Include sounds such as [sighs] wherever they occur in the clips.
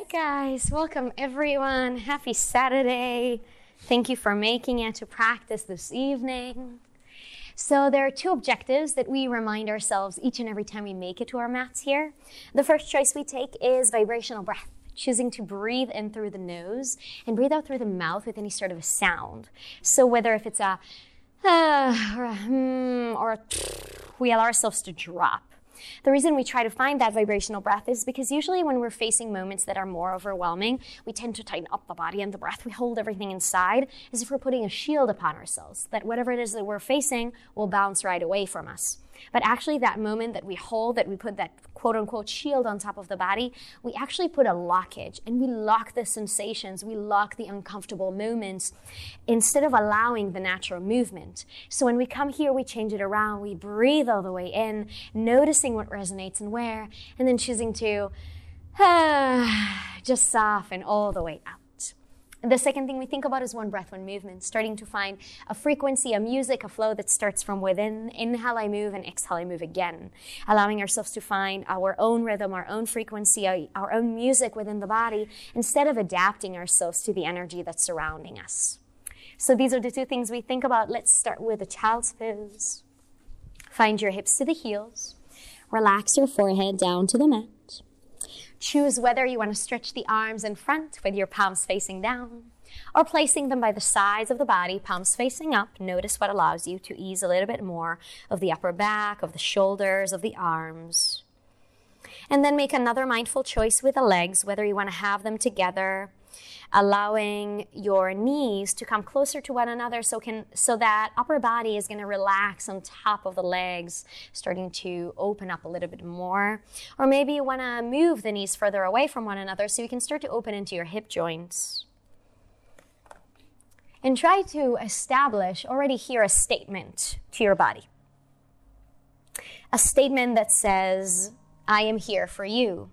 right, guys, welcome everyone. Happy Saturday. Thank you for making it to practice this evening. So, there are two objectives that we remind ourselves each and every time we make it to our mats here. The first choice we take is vibrational breath, choosing to breathe in through the nose and breathe out through the mouth with any sort of a sound. So, whether if it's a uh, or a hmm, or a we allow ourselves to drop. The reason we try to find that vibrational breath is because usually when we're facing moments that are more overwhelming, we tend to tighten up the body and the breath. We hold everything inside as if we're putting a shield upon ourselves, that whatever it is that we're facing will bounce right away from us. But actually, that moment that we hold, that we put that quote unquote shield on top of the body, we actually put a lockage and we lock the sensations, we lock the uncomfortable moments instead of allowing the natural movement. So when we come here, we change it around, we breathe all the way in, noticing what resonates and where, and then choosing to ah, [sighs] just soften all the way out. The second thing we think about is one breath, one movement, starting to find a frequency, a music, a flow that starts from within. Inhale, I move, and exhale, I move again. Allowing ourselves to find our own rhythm, our own frequency, our own music within the body, instead of adapting ourselves to the energy that's surrounding us. So these are the two things we think about. Let's start with a child's pose. Find your hips to the heels. Relax your forehead down to the mat. Choose whether you want to stretch the arms in front with your palms facing down or placing them by the sides of the body, palms facing up. Notice what allows you to ease a little bit more of the upper back, of the shoulders, of the arms. And then make another mindful choice with the legs, whether you want to have them together allowing your knees to come closer to one another so can so that upper body is going to relax on top of the legs starting to open up a little bit more. Or maybe you want to move the knees further away from one another so you can start to open into your hip joints. And try to establish already here a statement to your body. A statement that says i am here for you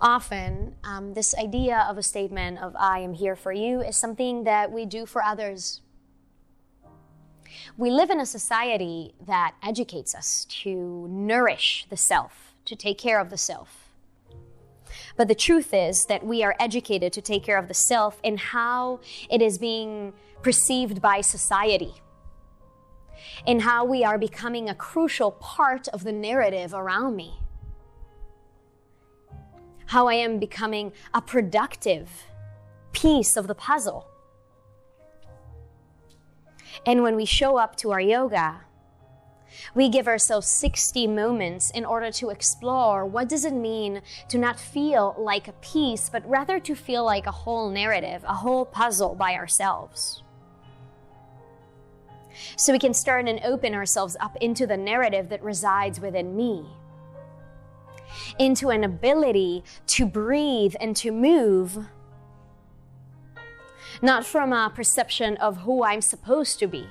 often um, this idea of a statement of I am here for you is something that we do for others. We live in a society that educates us to nourish the self, to take care of the self. But the truth is that we are educated to take care of the self in how it is being perceived by society, in how we are becoming a crucial part of the narrative around me how I am becoming a productive piece of the puzzle. And when we show up to our yoga, we give ourselves 60 moments in order to explore what does it mean to not feel like a piece, but rather to feel like a whole narrative, a whole puzzle by ourselves. So we can start and open ourselves up into the narrative that resides within me into an ability to breathe and to move, not from a perception of who I'm supposed to be,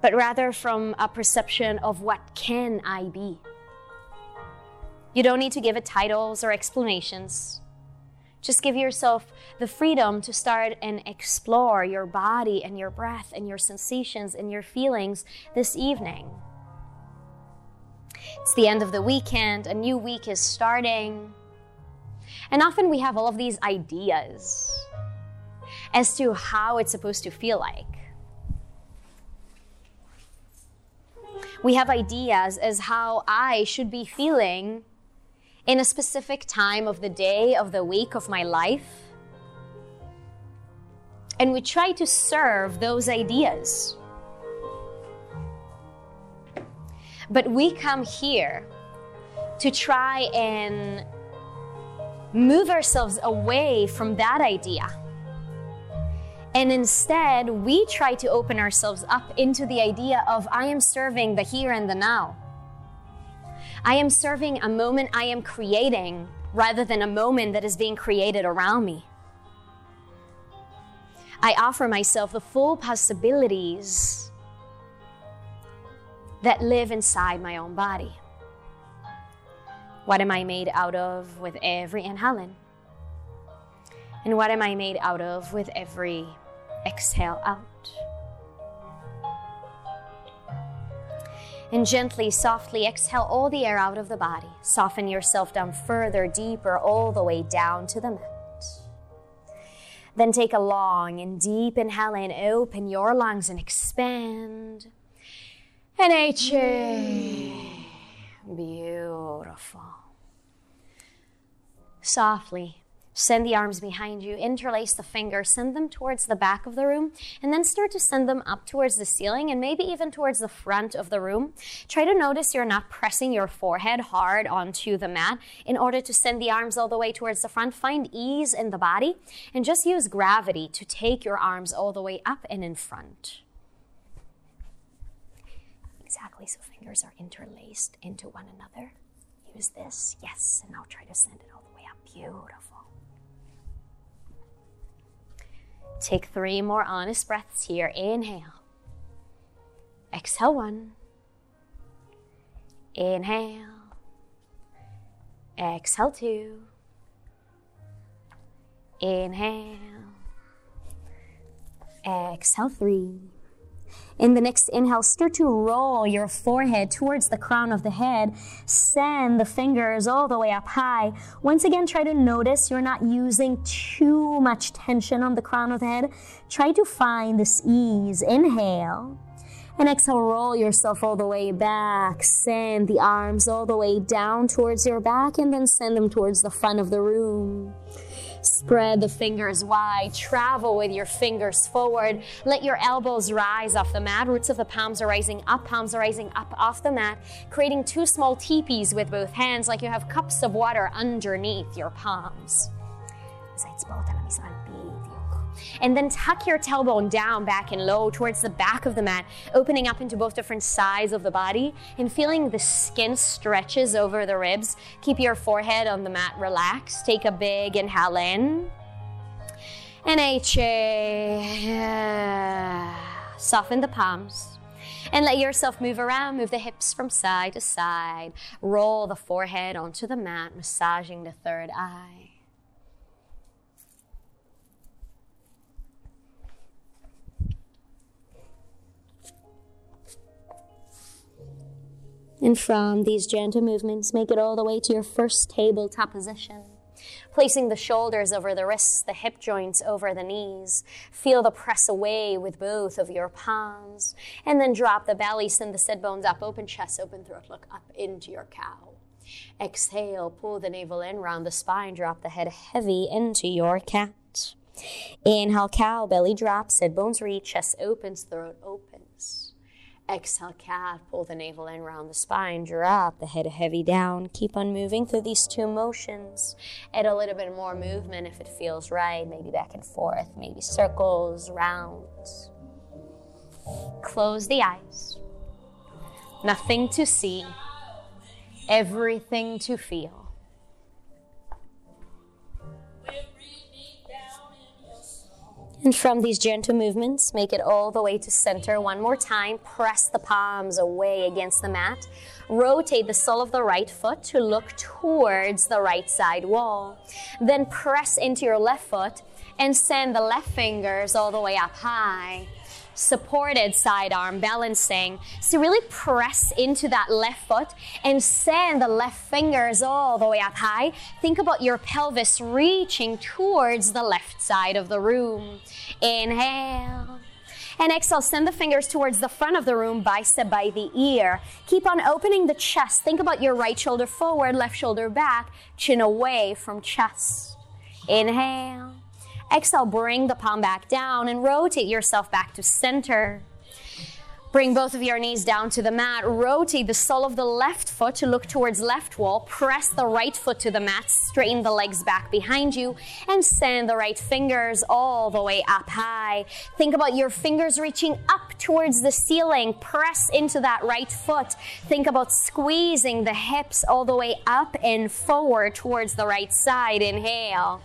but rather from a perception of what can I be. You don't need to give it titles or explanations. Just give yourself the freedom to start and explore your body and your breath and your sensations and your feelings this evening. It's the end of the weekend, a new week is starting. And often we have all of these ideas as to how it's supposed to feel like. We have ideas as how I should be feeling in a specific time of the day, of the week, of my life. And we try to serve those ideas. But we come here to try and move ourselves away from that idea. And instead, we try to open ourselves up into the idea of I am serving the here and the now. I am serving a moment I am creating rather than a moment that is being created around me. I offer myself the full possibilities that live inside my own body. What am I made out of with every inhale And what am I made out of with every exhale out? And gently, softly exhale all the air out of the body. Soften yourself down further, deeper, all the way down to the mat. Then take a long and deep inhale and open your lungs and expand. And HA. Beautiful. Softly Send the arms behind you, interlace the fingers, send them towards the back of the room, and then start to send them up towards the ceiling and maybe even towards the front of the room. Try to notice you're not pressing your forehead hard onto the mat in order to send the arms all the way towards the front. Find ease in the body and just use gravity to take your arms all the way up and in front. Exactly, so fingers are interlaced into one another. Use this, yes, and I'll try to send it all the way up. Beautiful. Take three more honest breaths here. Inhale. Exhale one. Inhale. Exhale two. Inhale. Exhale three. In the next inhale, start to roll your forehead towards the crown of the head. Send the fingers all the way up high. Once again, try to notice you're not using too much tension on the crown of the head. Try to find this ease. Inhale. And exhale, roll yourself all the way back. Send the arms all the way down towards your back and then send them towards the front of the room. Spread the fingers wide. Travel with your fingers forward. Let your elbows rise off the mat. Roots of the palms are rising up. Palms are rising up off the mat, creating two small teepees with both hands, like you have cups of water underneath your palms. And then tuck your tailbone down back and low towards the back of the mat, opening up into both different sides of the body and feeling the skin stretches over the ribs. Keep your forehead on the mat relaxed. Take a big inhale in. And H. Soften the palms. And let yourself move around, move the hips from side to side. Roll the forehead onto the mat, massaging the third eye. And from these gentle movements, make it all the way to your first tabletop position. Placing the shoulders over the wrists, the hip joints over the knees. Feel the press away with both of your palms. And then drop the belly, send the sit bones up, open chest, open throat, look up into your cow. Exhale, pull the navel in, round the spine, drop the head heavy into your cat. Inhale, cow, belly drops, sit bones reach, chest opens, throat opens. Exhale, cat. Pull the navel in around the spine. Drop the head heavy down. Keep on moving through these two motions. Add a little bit more movement if it feels right. Maybe back and forth. Maybe circles, rounds. Close the eyes. Nothing to see. Everything to feel. And from these gentle movements, make it all the way to center. One more time. Press the palms away against the mat. Rotate the sole of the right foot to look towards the right side wall. Then press into your left foot and send the left fingers all the way up high supported side arm balancing. So really press into that left foot and send the left fingers all the way up high. Think about your pelvis reaching towards the left side of the room. Inhale. And exhale, send the fingers towards the front of the room, bicep by the ear. Keep on opening the chest. Think about your right shoulder forward, left shoulder back, chin away from chest. Inhale. Exhale, bring the palm back down and rotate yourself back to center. Bring both of your knees down to the mat. Rotate the sole of the left foot to look towards left wall. Press the right foot to the mat. Straighten the legs back behind you and send the right fingers all the way up high. Think about your fingers reaching up towards the ceiling. Press into that right foot. Think about squeezing the hips all the way up and forward towards the right side. Inhale.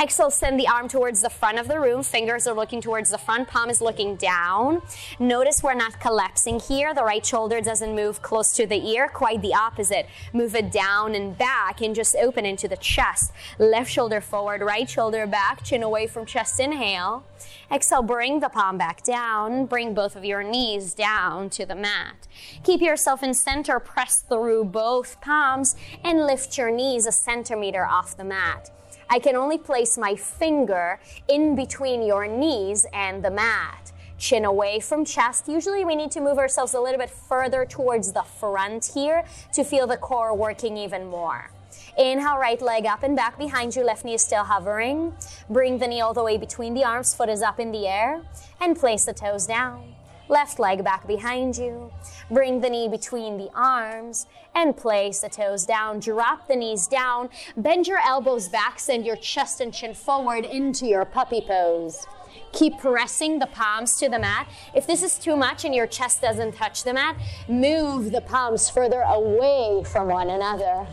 Exhale, send the arm towards the front of the room. Fingers are looking towards the front, palm is looking down. Notice we're not not collapsing here. The right shoulder doesn't move close to the ear, quite the opposite. Move it down and back and just open into the chest. Left shoulder forward, right shoulder back, chin away from chest. Inhale. Exhale, bring the palm back down. Bring both of your knees down to the mat. Keep yourself in center, press through both palms, and lift your knees a centimeter off the mat. I can only place my finger in between your knees and the mat. Chin away from chest. Usually we need to move ourselves a little bit further towards the front here to feel the core working even more. Inhale, right leg up and back behind you. Left knee is still hovering. Bring the knee all the way between the arms. Foot is up in the air. And place the toes down. Left leg back behind you. Bring the knee between the arms and place the toes down. Drop the knees down. Bend your elbows back. Send your chest and chin forward into your puppy pose. Keep pressing the palms to the mat. If this is too much and your chest doesn't touch the mat, move the palms further away from one another.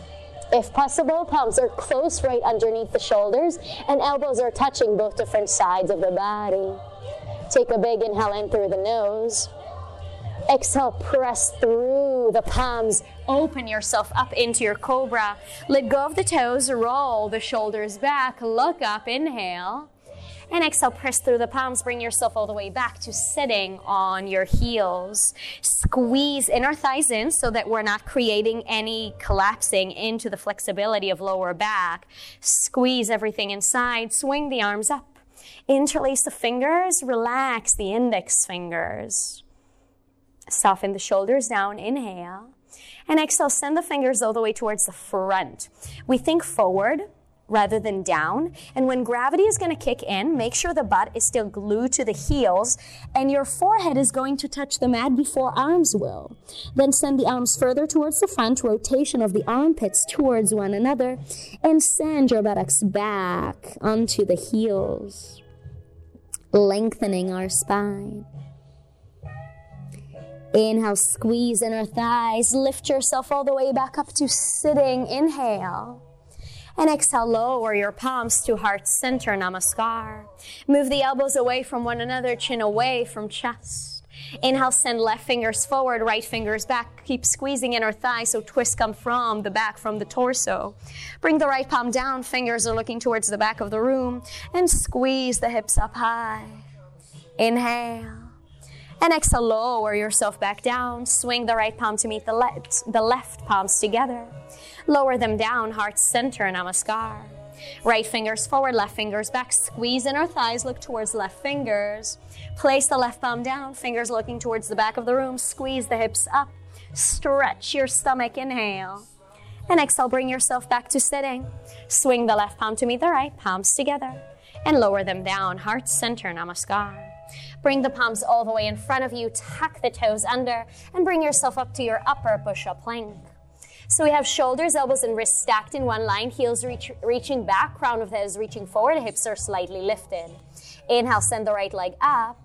If possible, palms are close right underneath the shoulders and elbows are touching both different sides of the body. Take a big inhale in through the nose. Exhale, press through the palms. Open yourself up into your cobra. Let go of the toes, roll the shoulders back, look up, inhale. And exhale, press through the palms, bring yourself all the way back to sitting on your heels. Squeeze inner thighs in so that we're not creating any collapsing into the flexibility of lower back. Squeeze everything inside, swing the arms up. Interlace the fingers, relax the index fingers. Soften the shoulders down, inhale. And exhale, send the fingers all the way towards the front. We think forward rather than down. And when gravity is going to kick in, make sure the butt is still glued to the heels and your forehead is going to touch the mat before arms will. Then send the arms further towards the front, rotation of the armpits towards one another, and send your buttocks back onto the heels lengthening our spine. Inhale, squeeze inner thighs. Lift yourself all the way back up to sitting. Inhale. And exhale, lower your palms to heart center, namaskar. Move the elbows away from one another, chin away from chest. Inhale, send left fingers forward, right fingers back. Keep squeezing inner thigh so twists come from the back, from the torso. Bring the right palm down, fingers are looking towards the back of the room, and squeeze the hips up high. Inhale. And exhale, lower yourself back down. Swing the right palm to meet the left, the left palms together. Lower them down, heart center, namaskar. Right fingers forward, left fingers back. Squeeze inner thighs, look towards left fingers. Place the left palm down, fingers looking towards the back of the room. Squeeze the hips up. Stretch your stomach, inhale. And exhale, bring yourself back to sitting. Swing the left palm to meet the right, palms together. And lower them down, heart center, namaskar. Bring the palms all the way in front of you, tuck the toes under, and bring yourself up to your upper push up plank. So we have shoulders, elbows, and wrists stacked in one line, heels reach, reaching back, crown of the head is reaching forward, hips are slightly lifted. Inhale, send the right leg up.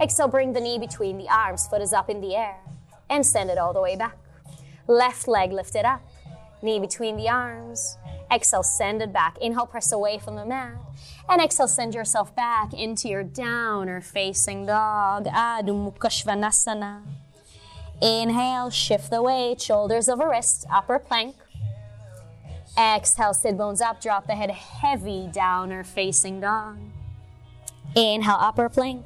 Exhale, bring the knee between the arms, foot is up in the air, and send it all the way back. Left leg lifted up, knee between the arms. Exhale, send it back. Inhale, press away from the mat. And exhale, send yourself back into your downward facing dog, Adho Mukha Svanasana. Inhale, shift the weight, shoulders over wrists, upper plank. Exhale, sit bones up, drop the head heavy downward facing dog. Inhale, upper plank.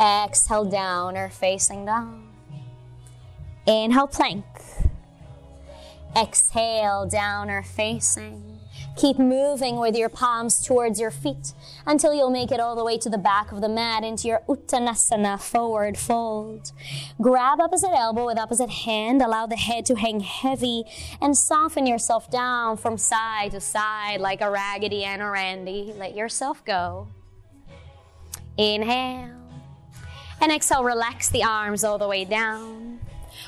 Exhale, downward facing dog. Inhale, plank. Exhale, downward facing. Keep moving with your palms towards your feet until you'll make it all the way to the back of the mat into your Uttanasana forward fold. Grab opposite elbow with opposite hand. Allow the head to hang heavy and soften yourself down from side to side like a Raggedy Ann or Randy. Let yourself go. Inhale. And exhale, relax the arms all the way down.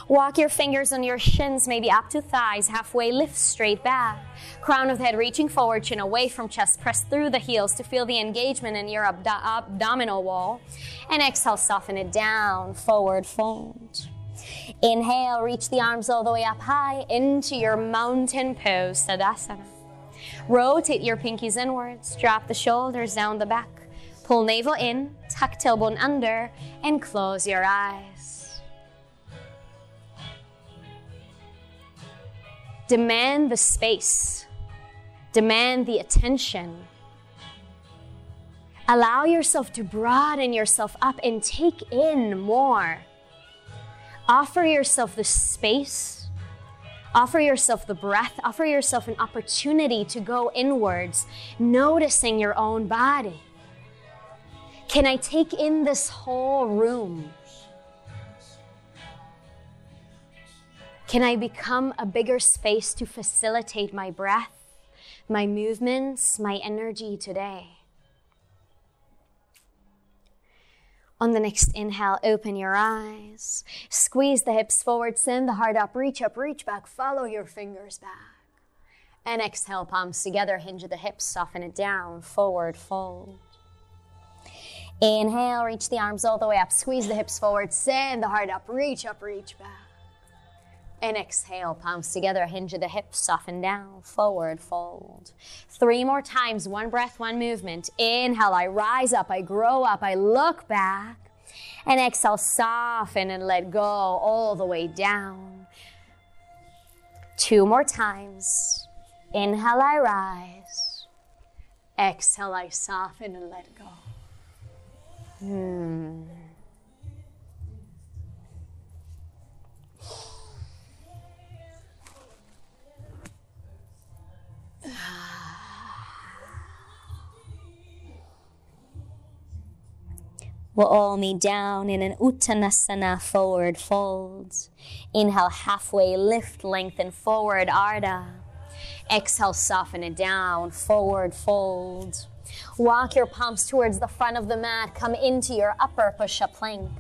Walk your fingers on your shins, maybe up to thighs, halfway lift straight back. Crown of the head reaching forward, chin away from chest. Press through the heels to feel the engagement in your abdo- abdominal wall. And exhale, soften it down, forward fold. Inhale, reach the arms all the way up high into your mountain pose, Tadasana. Rotate your pinkies inwards, drop the shoulders down the back. Pull navel in, tuck tailbone under, and close your eyes. Demand the space, demand the attention. Allow yourself to broaden yourself up and take in more. Offer yourself the space, offer yourself the breath, offer yourself an opportunity to go inwards, noticing your own body. Can I take in this whole room? Can I become a bigger space to facilitate my breath, my movements, my energy today? On the next inhale, open your eyes. Squeeze the hips forward, send the heart up, reach up, reach back, follow your fingers back. And exhale, palms together, hinge the hips, soften it down, forward, fold. Inhale, reach the arms all the way up, squeeze the hips forward, send the heart up, reach up, reach back. And exhale, palms together, hinge of the hips, soften down, forward, fold. Three more times, one breath, one movement. Inhale, I rise up, I grow up, I look back. And exhale, soften and let go all the way down. Two more times. Inhale, I rise. Exhale, I soften and let go. Hmm. We'll all meet down in an Uttanasana forward fold. Inhale, halfway lift, lengthen forward, Ardha. Exhale, soften it down, forward fold. Walk your palms towards the front of the mat. Come into your upper push-up plank.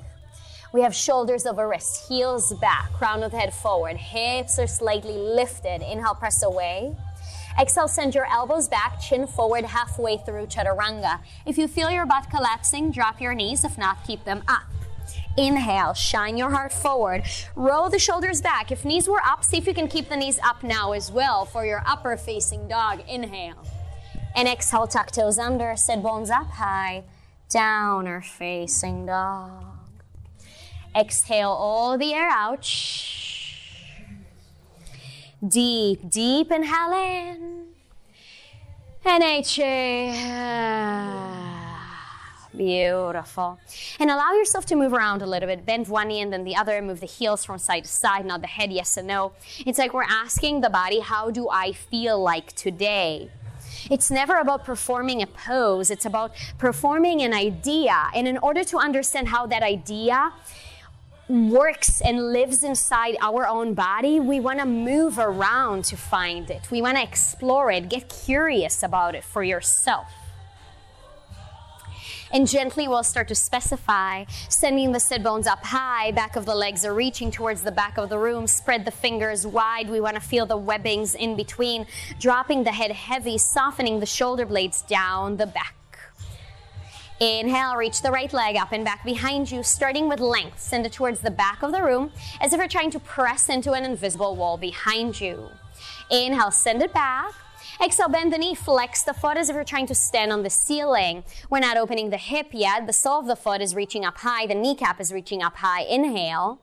We have shoulders over wrists, heels back, crown of the head forward. Hips are slightly lifted. Inhale, press away. Exhale, send your elbows back, chin forward halfway through chaturanga. If you feel your butt collapsing, drop your knees. If not, keep them up. Inhale, shine your heart forward. Roll the shoulders back. If knees were up, see if you can keep the knees up now as well for your upper facing dog. Inhale. And exhale, tuck toes under, sit bones up high, downward facing dog. Exhale all the air out. Deep, deep inhale in. And. Beautiful. And allow yourself to move around a little bit. Bend one knee and then the other. Move the heels from side to side, not the head, yes and no. It's like we're asking the body, how do I feel like today? It's never about performing a pose, it's about performing an idea. And in order to understand how that idea works and lives inside our own body, we want to move around to find it. We want to explore it, get curious about it for yourself. And gently we'll start to specify, sending the sit bones up high, back of the legs are reaching towards the back of the room, spread the fingers wide. We want to feel the webbings in between, dropping the head heavy, softening the shoulder blades down the back. Inhale, reach the right leg up and back behind you, starting with length. Send it towards the back of the room as if you're trying to press into an invisible wall behind you. Inhale, send it back. Exhale, bend the knee, flex the foot as if you're trying to stand on the ceiling. We're not opening the hip yet. The sole of the foot is reaching up high. The kneecap is reaching up high. Inhale.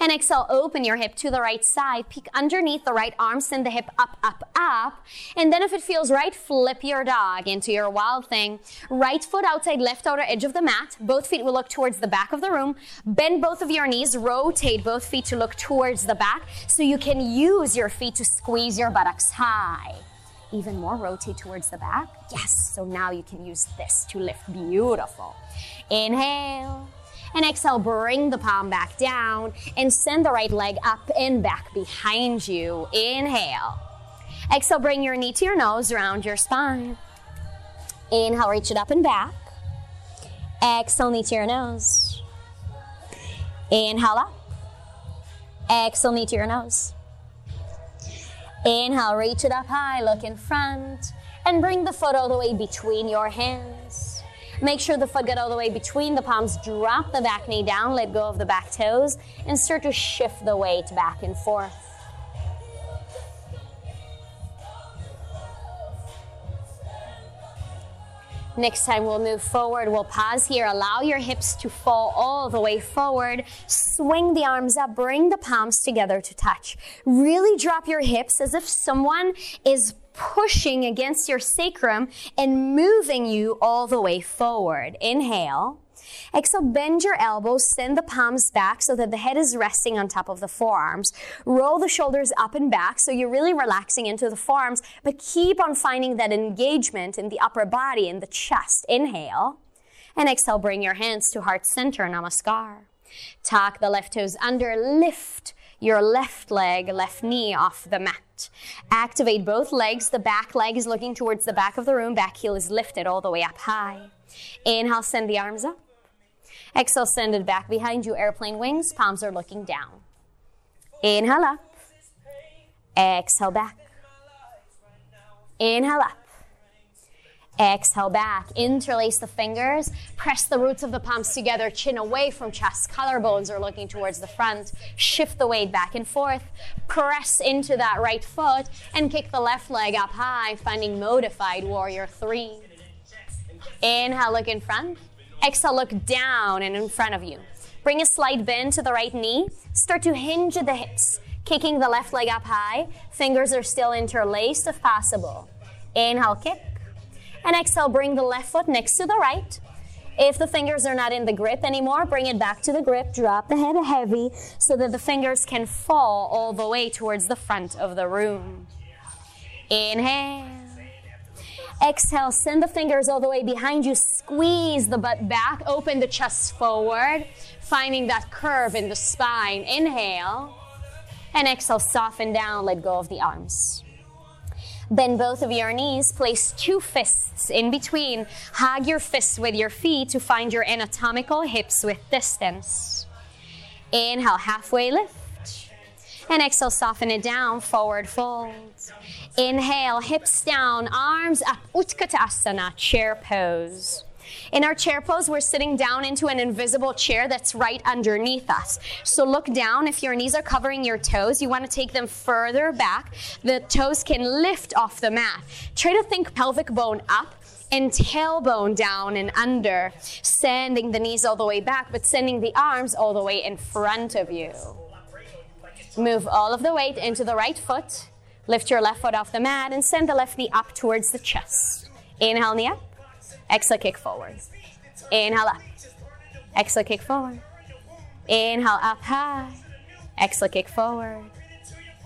And exhale, open your hip to the right side. Peek underneath the right arm, send the hip up, up, up. And then if it feels right, flip your dog into your wild thing. Right foot outside left outer edge of the mat. Both feet will look towards the back of the room. Bend both of your knees, rotate both feet to look towards the back so you can use your feet to squeeze your buttocks high. Even more, rotate towards the back. Yes, so now you can use this to lift. Beautiful. Inhale. And exhale, bring the palm back down and send the right leg up and back behind you. Inhale. Exhale, bring your knee to your nose, round your spine. Inhale, reach it up and back. Exhale, knee to your nose. Inhale up. Exhale, knee to your nose. Inhale, reach it up high, look in front, and bring the foot all the way between your hands. Make sure the foot get all the way between the palms. Drop the back knee down, let go of the back toes, and start to shift the weight back and forth. Next time we'll move forward. We'll pause here. Allow your hips to fall all the way forward. Swing the arms up. Bring the palms together to touch. Really drop your hips as if someone is pushing against your sacrum and moving you all the way forward. Inhale. Exhale, bend your elbows, send the palms back so that the head is resting on top of the forearms. Roll the shoulders up and back so you're really relaxing into the forearms, but keep on finding that engagement in the upper body, in the chest. Inhale. And exhale, bring your hands to heart center, namaskar. Tuck the left toes under, lift your left leg, left knee off the mat. Activate both legs. The back leg is looking towards the back of the room. Back heel is lifted all the way up high. Inhale, send the arms up. Exhale, send it back behind you, airplane wings. Palms are looking down. Inhale up. Exhale back. Inhale up. Exhale back. Interlace the fingers. Press the roots of the palms together. Chin away from chest. Collarbones are looking towards the front. Shift the weight back and forth. Press into that right foot and kick the left leg up high, finding modified warrior three. Inhale, look in front. Exhale, look down and in front of you. Bring a slight bend to the right knee. Start to hinge at the hips, kicking the left leg up high. Fingers are still interlaced if possible. Inhale, kick. And exhale, bring the left foot next to the right. If the fingers are not in the grip anymore, bring it back to the grip. Drop the head heavy so that the fingers can fall all the way towards the front of the room. Inhale. Exhale, send the fingers all the way behind you. Squeeze the butt back. Open the chest forward, finding that curve in the spine. Inhale. And exhale, soften down. Let go of the arms. Bend both of your knees. Place two fists in between. Hug your fists with your feet to find your anatomical hips with distance. Inhale, halfway lift. And exhale, soften it down, forward fold. Inhale, hips down, arms up, Utkatasana, chair pose. In our chair pose, we're sitting down into an invisible chair that's right underneath us. So look down. If your knees are covering your toes, you want to take them further back. The toes can lift off the mat. Try to think pelvic bone up and tailbone down and under, sending the knees all the way back, but sending the arms all the way in front of you. Move all of the weight into the right foot. Lift your left foot off the mat and send the left knee up towards the chest. Inhale, knee up. Exhale, kick forward. Inhale up. Exhale, kick forward. Inhale up high. Exhale, kick forward.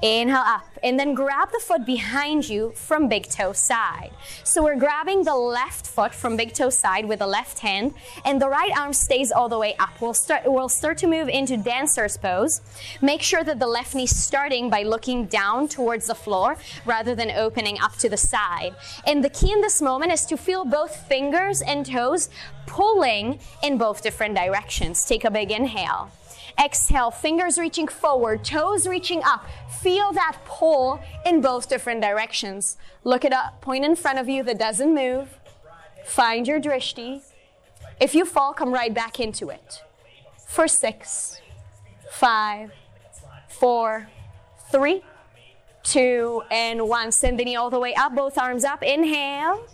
Inhale up. And then grab the foot behind you from big toe side. So we're grabbing the left foot from big toe side with the left hand, and the right arm stays all the way up. We'll start, we'll start to move into dancer's pose. Make sure that the left knee starting by looking down towards the floor rather than opening up to the side. And the key in this moment is to feel both fingers and toes pulling in both different directions. Take a big inhale. Exhale, fingers reaching forward, toes reaching up. Feel that pull in both different directions. Look at a point in front of you that doesn't move. Find your drishti. If you fall, come right back into it. For six, five, four, three, two, and one. Send the knee all the way up, both arms up. Inhale.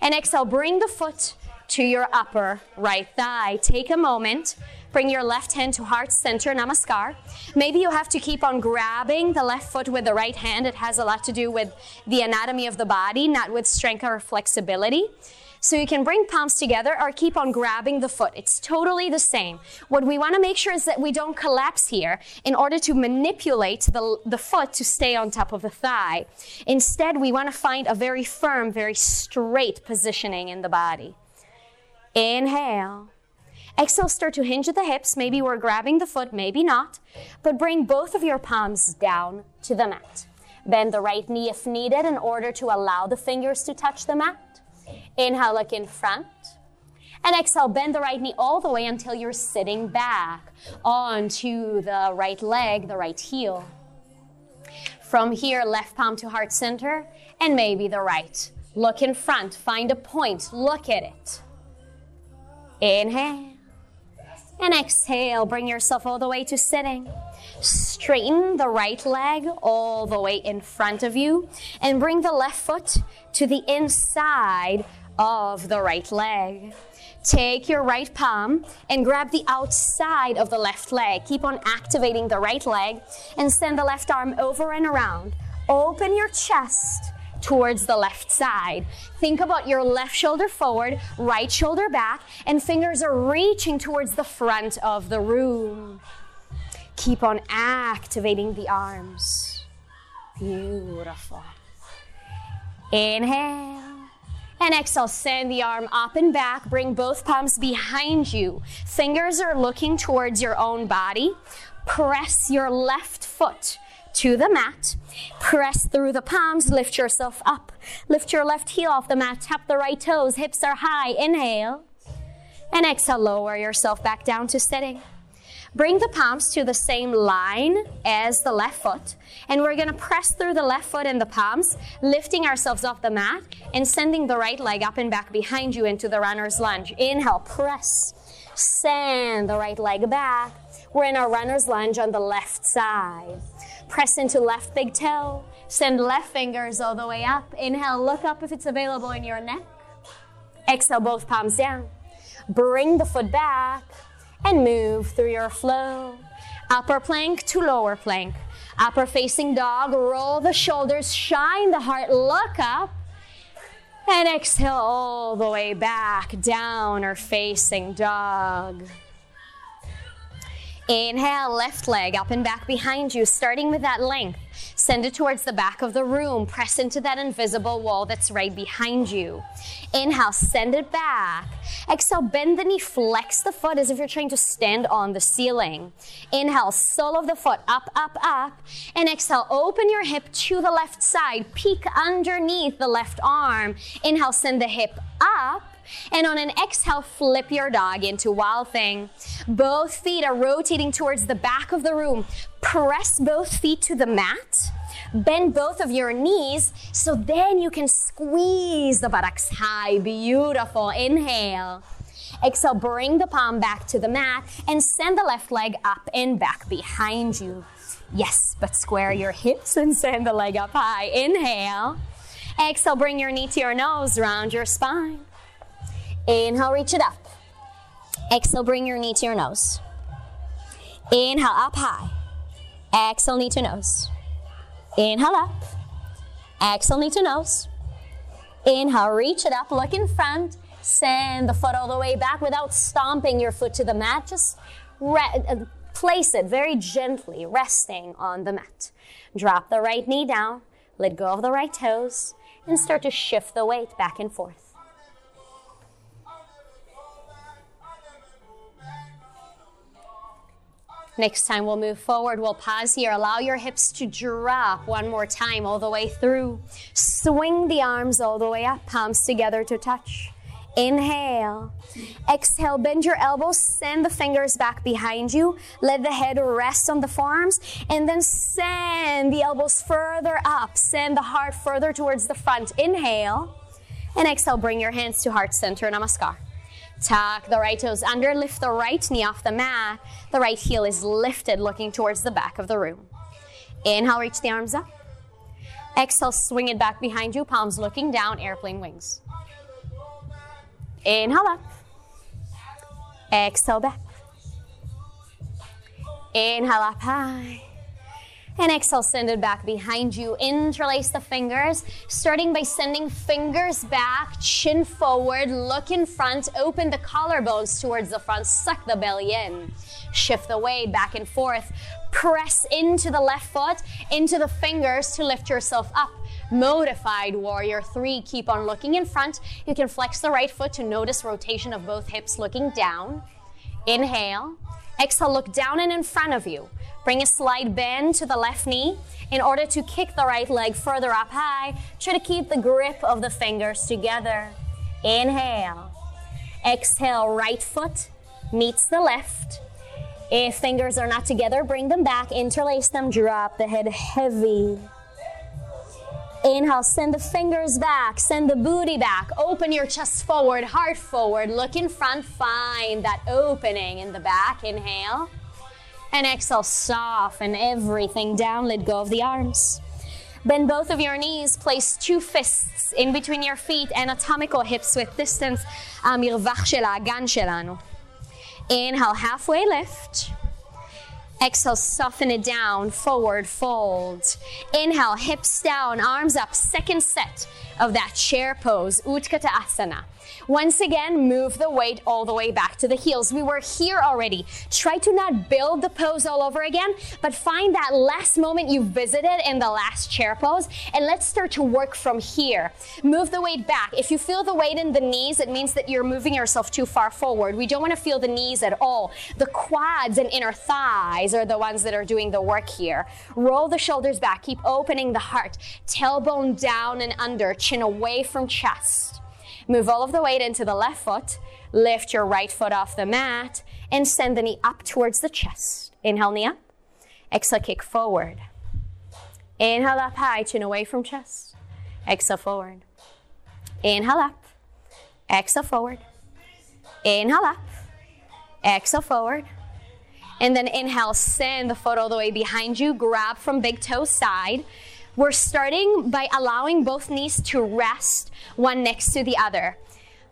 And exhale, bring the foot to your upper right thigh. Take a moment Bring your left hand to heart center, namaskar. Maybe you have to keep on grabbing the left foot with the right hand. It has a lot to do with the anatomy of the body, not with strength or flexibility. So you can bring palms together or keep on grabbing the foot. It's totally the same. What we want to make sure is that we don't collapse here in order to manipulate the, the foot to stay on top of the thigh. Instead, we want to find a very firm, very straight positioning in the body. Inhale. Exhale, start to hinge at the hips. Maybe we're grabbing the foot, maybe not. But bring both of your palms down to the mat. Bend the right knee if needed in order to allow the fingers to touch the mat. Inhale, look in front. And exhale, bend the right knee all the way until you're sitting back onto the right leg, the right heel. From here, left palm to heart center, and maybe the right. Look in front, find a point, look at it. Inhale. And exhale, bring yourself all the way to sitting. Straighten the right leg all the way in front of you and bring the left foot to the inside of the right leg. Take your right palm and grab the outside of the left leg. Keep on activating the right leg and send the left arm over and around. Open your chest towards the left side. Think about your left shoulder forward, right shoulder back, and fingers are reaching towards the front of the room. Keep on activating the arms. Beautiful. Inhale. And exhale, send the arm up and back. Bring both palms behind you. Fingers are looking towards your own body. Press your left foot to the mat. Press through the palms, lift yourself up. Lift your left heel off the mat, tap the right toes, hips are high. Inhale. And exhale, lower yourself back down to sitting. Bring the palms to the same line as the left foot. And we're gonna press through the left foot and the palms, lifting ourselves off the mat and sending the right leg up and back behind you into the runner's lunge. Inhale, press. Send the right leg back. We're in our runner's lunge on the left side. Press into left big toe. Send left fingers all the way up. Inhale, look up if it's available in your neck. Exhale, both palms down. Bring the foot back and move through your flow. Upper plank to lower plank. Upper facing dog, roll the shoulders, shine the heart, look up. And exhale all the way back, downward facing dog. Inhale, left leg up and back behind you, starting with that length. Send it towards the back of the room. Press into that invisible wall that's right behind you. Inhale, send it back. Exhale, bend the knee, flex the foot as if you're trying to stand on the ceiling. Inhale, sole of the foot up, up, up. And exhale, open your hip to the left side. Peek underneath the left arm. Inhale, send the hip up. And on an exhale, flip your dog into wild thing. Both feet are rotating towards the back of the room. Press both feet to the mat. Bend both of your knees so then you can squeeze the buttocks high. Beautiful. Inhale. Exhale, bring the palm back to the mat and send the left leg up and back behind you. Yes, but square your hips and send the leg up high. Inhale. Exhale, bring your knee to your nose, round your spine. Inhale, reach it up. Exhale, bring your knee to your nose. Inhale, up high. Exhale, knee to nose. Inhale up. Exhale, knee to nose. Inhale, reach it up, look in front. Send the foot all the way back without stomping your foot to the mat. Just place it very gently, resting on the mat. Drop the right knee down, let go of the right toes, and start to shift the weight back and forth. Next time we'll move forward, we'll pause here. Allow your hips to drop one more time all the way through. Swing the arms all the way up, palms together to touch. Inhale. Exhale, bend your elbows, send the fingers back behind you. Let the head rest on the forearms, and then send the elbows further up. Send the heart further towards the front. Inhale. And exhale, bring your hands to heart center, namaskar. Tuck the right toes under, lift the right knee off the mat. The right heel is lifted, looking towards the back of the room. Inhale, reach the arms up. Exhale, swing it back behind you, palms looking down, airplane wings. Inhale up. Exhale back. Inhale up high. And exhale, send it back behind you. Interlace the fingers, starting by sending fingers back, chin forward, look in front, open the collarbones towards the front, suck the belly in. Shift the weight back and forth. Press into the left foot, into the fingers to lift yourself up. Modified warrior three. Keep on looking in front. You can flex the right foot to notice rotation of both hips looking down. Inhale. Exhale, look down and in front of you. Bring a slight bend to the left knee. In order to kick the right leg further up high, try to keep the grip of the fingers together. Inhale. Exhale, right foot meets the left. If fingers are not together, bring them back, interlace them, drop the head heavy. Inhale, send the fingers back, send the booty back, open your chest forward, heart forward, look in front, find that opening in the back. Inhale And exhale, soften everything down, let go of the arms. Bend both of your knees. Place two fists in between your feet. Anatomical hips with distance. המרווח של האגן שלנו. Inhale, halfway lift. Exhale, soften it down, forward fold. Inhale, hips down, arms up. Second set of that chair pose, Utkatasana. Asana. Once again, move the weight all the way back to the heels. We were here already. Try to not build the pose all over again, but find that last moment you visited in the last chair pose, and let's start to work from here. Move the weight back. If you feel the weight in the knees, it means that you're moving yourself too far forward. We don't want to feel the knees at all. The quads and inner thighs are the ones that are doing the work here. Roll the shoulders back. Keep opening the heart. Tailbone down and under, chin away from chest. Move all of the weight into the left foot. Lift your right foot off the mat and send the knee up towards the chest. Inhale, knee up. Exhale, kick forward. Inhale up high, chin away from chest. Exhale forward. Inhale up. Exhale forward. Inhale up. Exhale forward. And then inhale, send the foot all the way behind you. Grab from big toe side. We're starting by allowing both knees to rest one next to the other.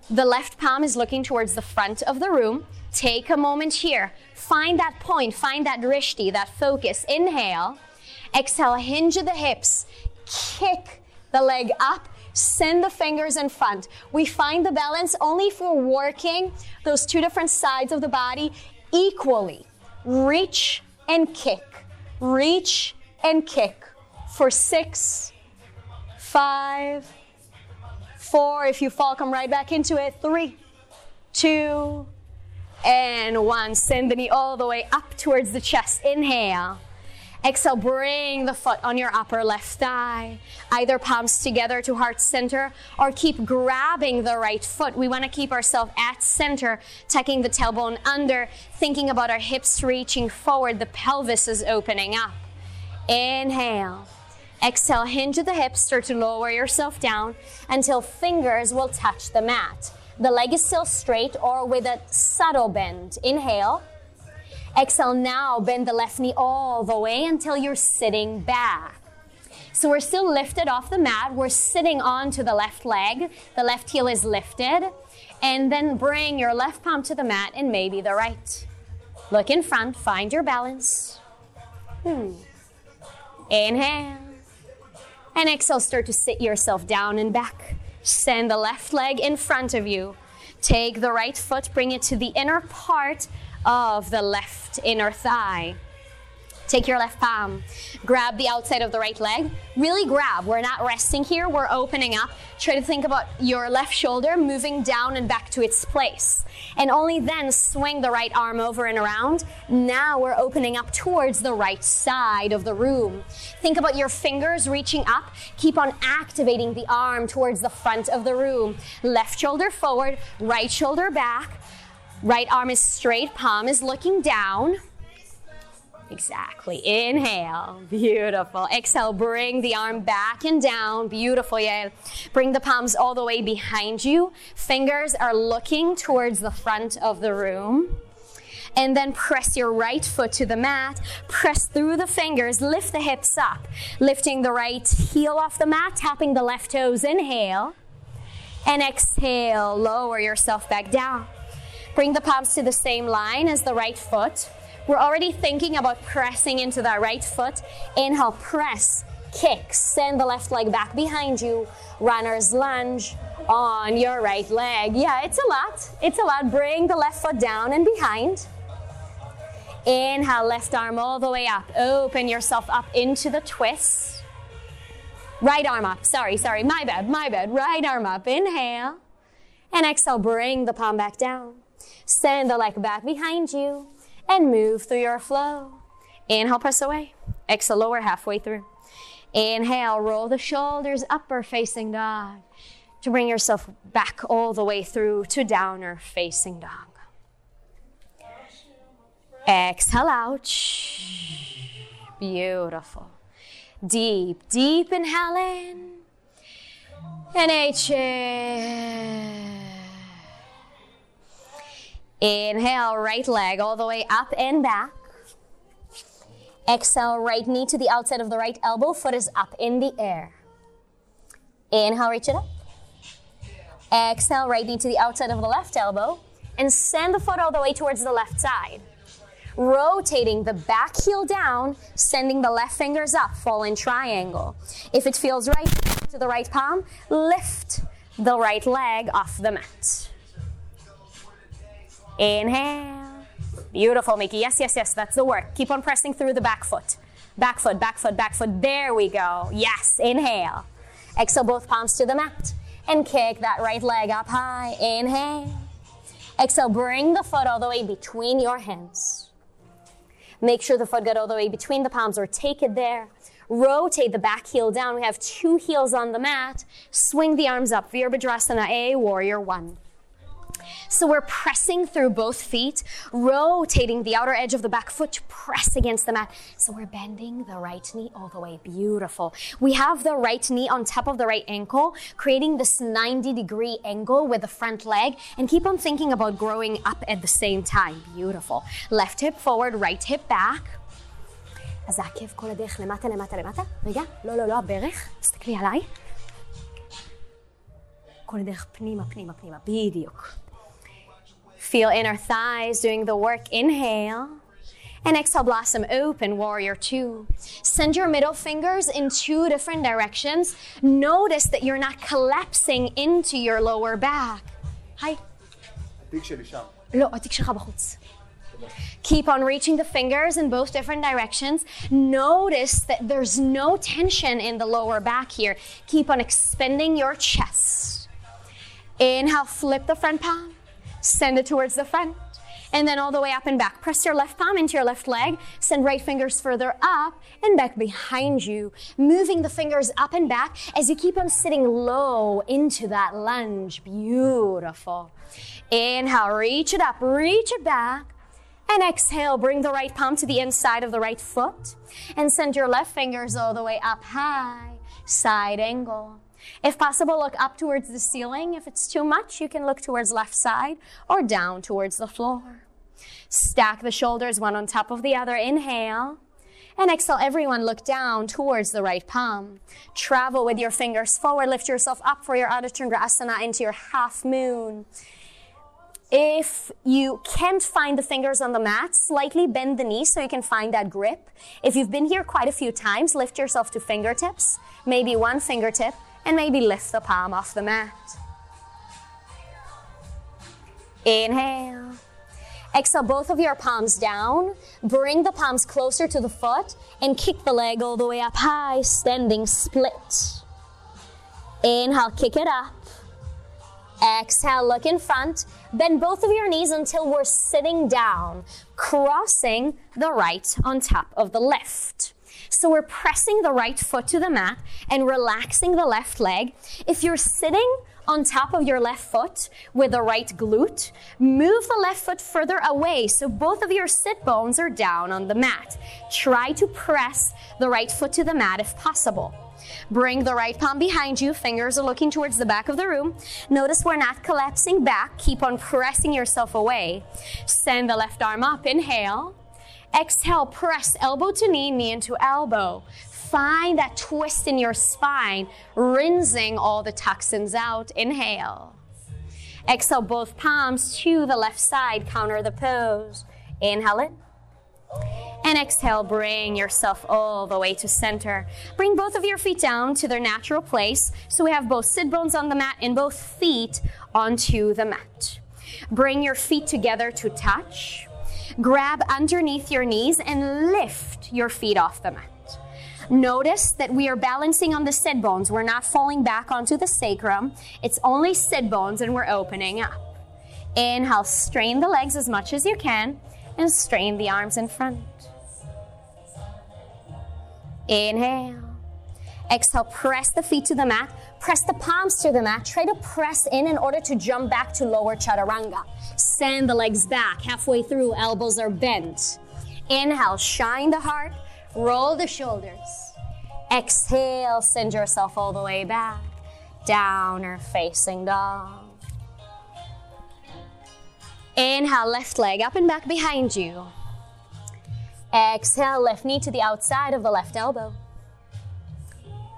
The left palm is looking towards the front of the room. Take a moment here. Find that point, find that drishti, that focus. Inhale. Exhale, hinge the hips. Kick the leg up. Send the fingers in front. We find the balance only for working those two different sides of the body equally. Reach and kick. Reach and kick for six, five, four. If you fall, come right back into it. Three, two, and one. Send the knee all the way up towards the chest. Inhale. Exhale, bring the foot on your upper left thigh, either palms together to heart center, or keep grabbing the right foot. We want to keep ourselves at center, tucking the tailbone under, thinking about our hips reaching forward. The pelvis is opening up. Inhale. Exhale, hinge at the hips, start to lower yourself down until fingers will touch the mat. The leg is still straight or with a subtle bend. Inhale. Exhale, now bend the left knee all the way until you're sitting back. So we're still lifted off the mat. We're sitting onto the left leg. The left heel is lifted. And then bring your left palm to the mat and maybe the right. Look in front, find your balance. Hmm. Inhale. And exhale, start to sit yourself down and back. Send the left leg in front of you. Take the right foot, bring it to the inner part of the left inner thigh. Take your left palm, grab the outside of the right leg. Really grab. We're not resting here, we're opening up. Try to think about your left shoulder moving down and back to its place. And only then swing the right arm over and around. Now we're opening up towards the right side of the room. Think about your fingers reaching up. Keep on activating the arm towards the front of the room. Left shoulder forward, right shoulder back. Right arm is straight, palm is looking down. Exactly. Inhale. Beautiful. Exhale. Bring the arm back and down. Beautiful. Yeah. Bring the palms all the way behind you. Fingers are looking towards the front of the room. And then press your right foot to the mat. Press through the fingers. Lift the hips up. Lifting the right heel off the mat. Tapping the left toes. Inhale. And exhale. Lower yourself back down. Bring the palms to the same line as the right foot. We're already thinking about pressing into that right foot. Inhale, press, kick, send the left leg back behind you. Runner's lunge on your right leg. Yeah, it's a lot. It's a lot. Bring the left foot down and behind. Inhale, left arm all the way up. Open yourself up into the twist. Right arm up. Sorry, sorry. My bad, my bad. Right arm up. Inhale. And exhale, bring the palm back down. Send the leg back behind you and move through your flow. Inhale, press away. Exhale, lower halfway through. Inhale, roll the shoulders upward facing dog to bring yourself back all the way through to downward facing dog. Exhale out. Beautiful. Deep, deep inhale in. And. Inhale, right leg all the way up and back. Exhale, right knee to the outside of the right elbow, foot is up in the air. Inhale, reach it up. Exhale, right knee to the outside of the left elbow, and send the foot all the way towards the left side. Rotating the back heel down, sending the left fingers up, fall in triangle. If it feels right to the right palm, lift the right leg off the mat. Inhale. Beautiful, Mickey. Yes, yes, yes, that's the work. Keep on pressing through the back foot. Back foot, back foot, back foot. There we go. Yes, inhale. Exhale both palms to the mat and kick that right leg up high. Inhale. Exhale, bring the foot all the way between your hands. Make sure the foot got all the way between the palms or take it there. Rotate the back heel down. We have two heels on the mat. Swing the arms up. Virabhadrasana A, Warrior One. So we're pressing through both feet, rotating the outer edge of the back foot to press against the mat. So we're bending the right knee all the way. Beautiful. We have the right knee on top of the right ankle, creating this 90 degree angle with the front leg, and keep on thinking about growing up at the same time. Beautiful. Left hip forward, right hip back. אז העקב כל הדרך למטה, למטה, למטה. רגע, לא, לא, לא, הברך. תסתכלי עליי. כל הדרך פנימה, פנימה, פנימה. בדיוק. Feel inner thighs doing the work. Inhale. And exhale, blossom open, warrior two. Send your middle fingers in two different directions. Notice that you're not collapsing into your lower back. Hi. לא, התיק שלך בחוץ. Keep on reaching the fingers in both different directions. Notice that there's no tension in the lower back here. Keep on expanding your chest. Inhale, flip the front palm. Send it towards the front. And then all the way up and back. Press your left palm into your left leg. Send right fingers further up and back behind you. Moving the fingers up and back as you keep on sitting low into that lunge. Beautiful. Inhale, reach it up, reach it back. And exhale, bring the right palm to the inside of the right foot. And send your left fingers all the way up high. Side angle. If possible, look up towards the ceiling. If it's too much, you can look towards left side or down towards the floor. Stack the shoulders one on top of the other. Inhale. And exhale, everyone look down towards the right palm. Travel with your fingers forward. Lift yourself up for your Ardha Chandrasana into your half moon. If you can't find the fingers on the mat, slightly bend the knees so you can find that grip. If you've been here quite a few times, lift yourself to fingertips, maybe one fingertip, and maybe lift the palm off the mat. Inhale. Exhale both of your palms down. Bring the palms closer to the foot and kick the leg all the way up high, standing split. Inhale, kick it up. Exhale, look in front. Bend both of your knees until we're sitting down, crossing the right on top of the left. So we're pressing the right foot to the mat and relaxing the left leg. If you're sitting on top of your left foot with the right glute, move the left foot further away so both of your sit bones are down on the mat. Try to press the right foot to the mat if possible. Bring the right palm behind you, fingers are looking towards the back of the room. Notice we're not collapsing back, keep on pressing yourself away. Send the left arm up, inhale. Exhale, press elbow to knee, knee into elbow. Find that twist in your spine, rinsing all the toxins out. Inhale. Exhale, both palms to the left side, counter the pose. Inhale it. And exhale, bring yourself all the way to center. Bring both of your feet down to their natural place. So we have both sit bones on the mat and both feet onto the mat. Bring your feet together to touch. Grab underneath your knees and lift your feet off the mat. Notice that we are balancing on the sit bones. We're not falling back onto the sacrum. It's only sit bones and we're opening up. Inhale, strain the legs as much as you can and strain the arms in front. Inhale. Exhale, press the feet to the mat. Press the palms to the mat. Try to press in in order to jump back to lower chaturanga. Send the legs back. Halfway through, elbows are bent. Inhale, shine the heart. Roll the shoulders. Exhale, send yourself all the way back. Downward facing dog. Inhale, left leg up and back behind you. Exhale, left knee to the outside of the left elbow.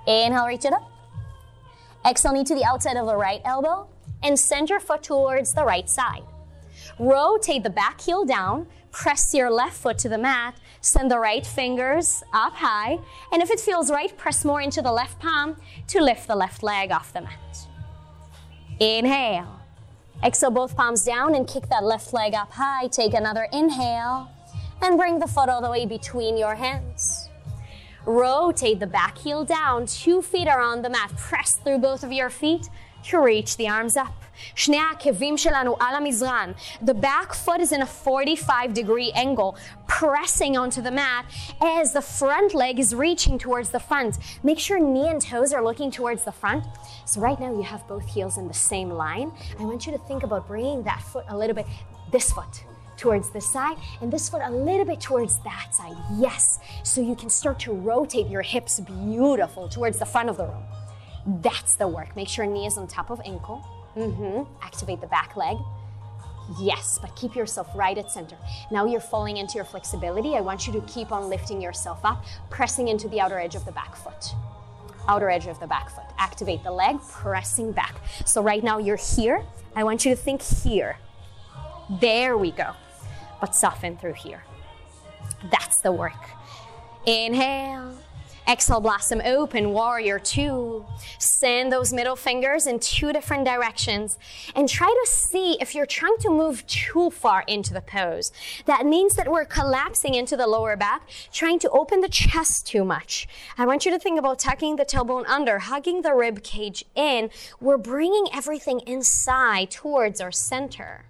Inhale, reach it up. Exhale, knee to the outside of the right elbow and send your foot towards the right side. Rotate the back heel down, press your left foot to the mat, send the right fingers up high, and if it feels right, press more into the left palm to lift the left leg off the mat. Inhale. Exhale both palms down and kick that left leg up high. Take another inhale and bring the foot all the way between your hands. Rotate the back heel down, two feet are on the mat. Press through both of your feet to reach the arms up. שני העקבים שלנו על המזרן. The back foot is in a 45 degree angle, pressing onto the mat as the front leg is reaching towards the front. Make sure knee and toes are looking towards the front. So right now you have both heels in the same line. I want you to think about bringing that foot a little bit, this foot towards this side and this foot a little bit towards that side. Yes. So you can start to rotate your hips beautiful towards the front of the room. That's the work. Make sure knee is on top of ankle. Mm-hmm. Activate the back leg. Yes, but keep yourself right at center. Now you're falling into your flexibility. I want you to keep on lifting yourself up, pressing into the outer edge of the back foot. Outer edge of the back foot. Activate the leg, pressing back. So right now you're here. I want you to think here. There we go but soften through here. That's the work. Inhale. Exhale, blossom open, warrior two. Send those middle fingers in two different directions and try to see if you're trying to move too far into the pose. That means that we're collapsing into the lower back, trying to open the chest too much. I want you to think about tucking the tailbone under, hugging the rib cage in. We're bringing everything inside towards our center.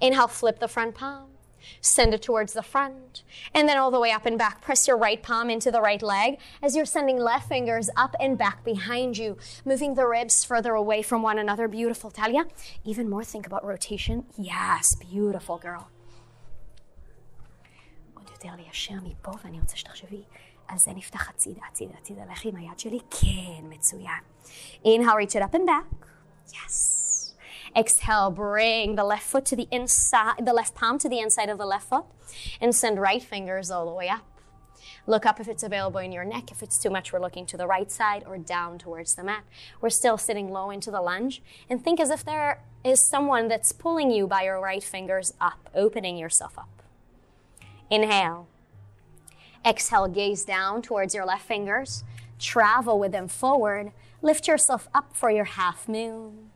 Inhale, flip the front palm send it towards the front, and then all the way up and back. Press your right palm into the right leg as you're sending left fingers up and back behind you, moving the ribs further away from one another. Beautiful, Talia. Even more, think about rotation. Yes, beautiful, girl. עוד יותר ליישר מפה, ואני רוצה שתחשבי, אז זה נפתח הצידה, הצידה, הצידה, לכי עם היד שלי, כן, מצוין. Inhale, reach it up and back. Yes. Exhale, bring the left foot to the inside, the left palm to the inside of the left foot, and send right fingers all the way up. Look up if it's available in your neck. If it's too much, we're looking to the right side or down towards the mat. We're still sitting low into the lunge. And think as if there is someone that's pulling you by your right fingers up, opening yourself up. Inhale. Exhale, gaze down towards your left fingers. Travel with them forward. Lift yourself up for your half moon.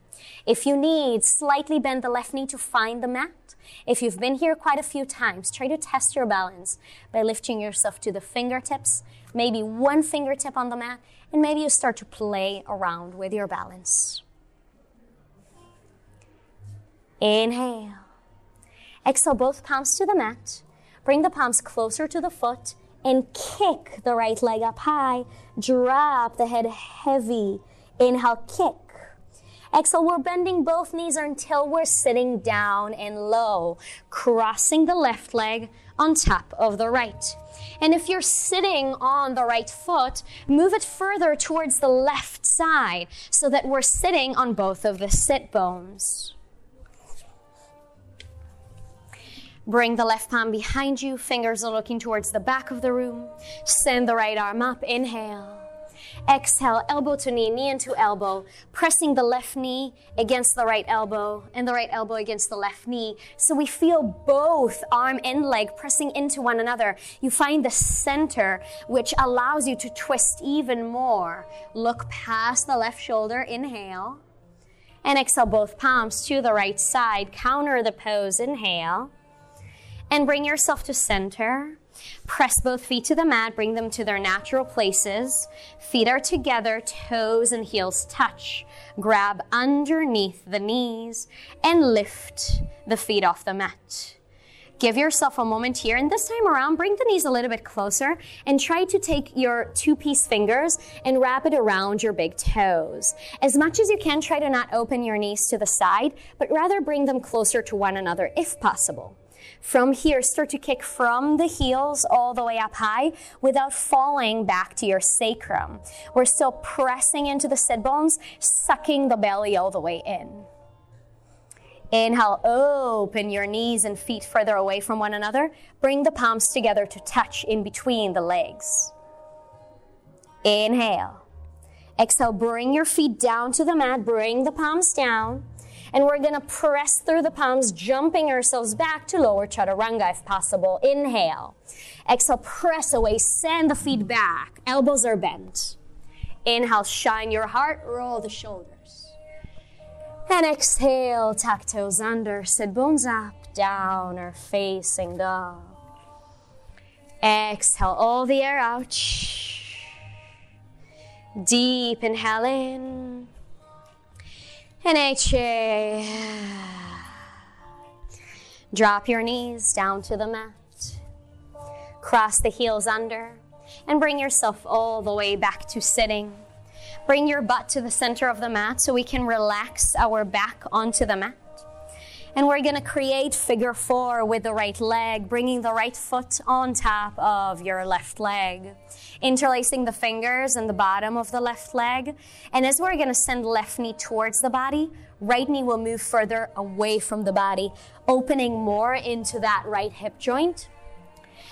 If you need, slightly bend the left knee to find the mat. If you've been here quite a few times, try to test your balance by lifting yourself to the fingertips, maybe one fingertip on the mat, and maybe you start to play around with your balance. Inhale. Exhale both palms to the mat. Bring the palms closer to the foot and kick the right leg up high. Drop the head heavy. Inhale, kick. Exhale, we're bending both knees until we're sitting down and low, crossing the left leg on top of the right. And if you're sitting on the right foot, move it further towards the left side so that we're sitting on both of the sit bones. Bring the left palm behind you, fingers are looking towards the back of the room. Send the right arm up, inhale. Exhale, elbow to knee, knee into elbow, pressing the left knee against the right elbow and the right elbow against the left knee. So we feel both arm and leg pressing into one another. You find the center, which allows you to twist even more. Look past the left shoulder, inhale. And exhale both palms to the right side. Counter the pose, inhale. And bring yourself to center. Press both feet to the mat, bring them to their natural places. Feet are together, toes and heels touch. Grab underneath the knees and lift the feet off the mat. Give yourself a moment here, and this time around, bring the knees a little bit closer and try to take your two peace fingers and wrap it around your big toes. As much as you can, try to not open your knees to the side, but rather bring them closer to one another if possible. From here, start to kick from the heels all the way up high without falling back to your sacrum. We're still pressing into the sit bones, sucking the belly all the way in. Inhale, open your knees and feet further away from one another. Bring the palms together to touch in between the legs. Inhale. Exhale, bring your feet down to the mat, bring the palms down. And we're gonna press through the palms, jumping ourselves back to lower chaturanga if possible. Inhale. Exhale, press away, send the feet back. Elbows are bent. Inhale, shine your heart, roll the shoulders. And exhale, tuck toes under, sit bones up, downward facing dog. Exhale all the air out. Deep inhale in. And exhale. Drop your knees down to the mat. Cross the heels under and bring yourself all the way back to sitting. Bring your butt to the center of the mat so we can relax our back onto the mat. And we're going to create figure four with the right leg, bringing the right foot on top of your left leg, interlacing the fingers and the bottom of the left leg. And as we're going to send left knee towards the body, right knee will move further away from the body, opening more into that right hip joint.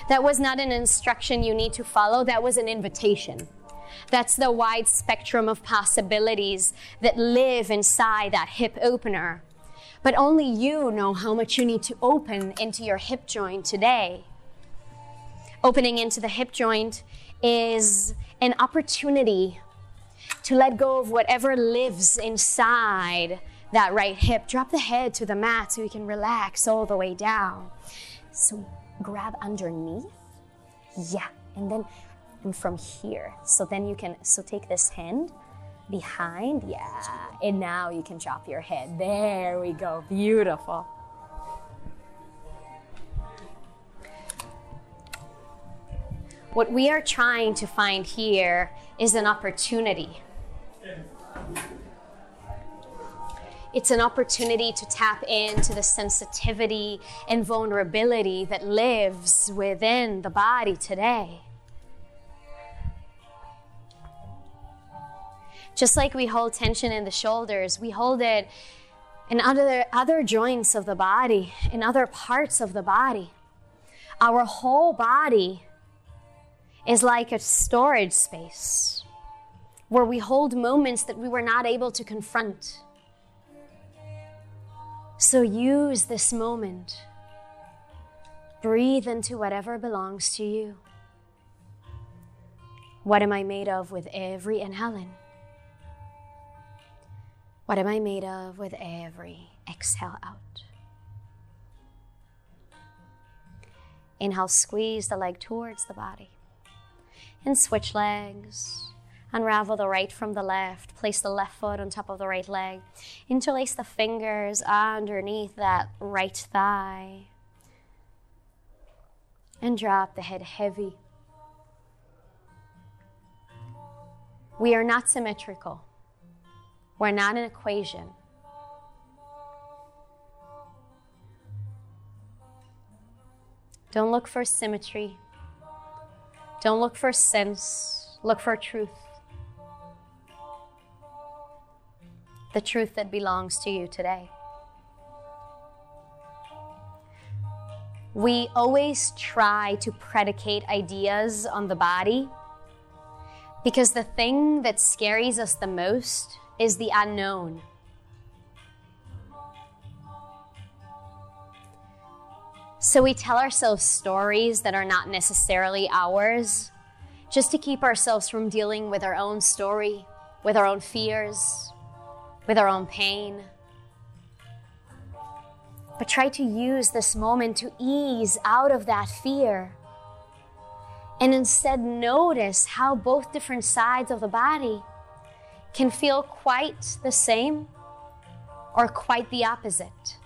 That was not an instruction you need to follow, that was an invitation. That's the wide spectrum of possibilities that live inside that hip opener. But only you know how much you need to open into your hip joint today. Opening into the hip joint is an opportunity to let go of whatever lives inside that right hip. Drop the head to the mat so you can relax all the way down. So grab underneath. Yeah, and then and from here. So then you can so take this hand behind. Yeah. And now you can chop your head. There we go. Beautiful. What we are trying to find here is an opportunity. It's an opportunity to tap into the sensitivity and vulnerability that lives within the body today. Just like we hold tension in the shoulders, we hold it in other, other joints of the body, in other parts of the body. Our whole body is like a storage space where we hold moments that we were not able to confront. So use this moment. Breathe into whatever belongs to you. What am I made of with every inhaling? What am I made of with every exhale out? Inhale, squeeze the leg towards the body. And switch legs. Unravel the right from the left. Place the left foot on top of the right leg. Interlace the fingers underneath that right thigh. And drop the head heavy. We are not symmetrical. We're not an equation. Don't look for symmetry. Don't look for sense. Look for truth. The truth that belongs to you today. We always try to predicate ideas on the body because the thing that scares us the most is the unknown. So we tell ourselves stories that are not necessarily ours just to keep ourselves from dealing with our own story, with our own fears, with our own pain. But try to use this moment to ease out of that fear and instead notice how both different sides of the body can feel quite the same or quite the opposite.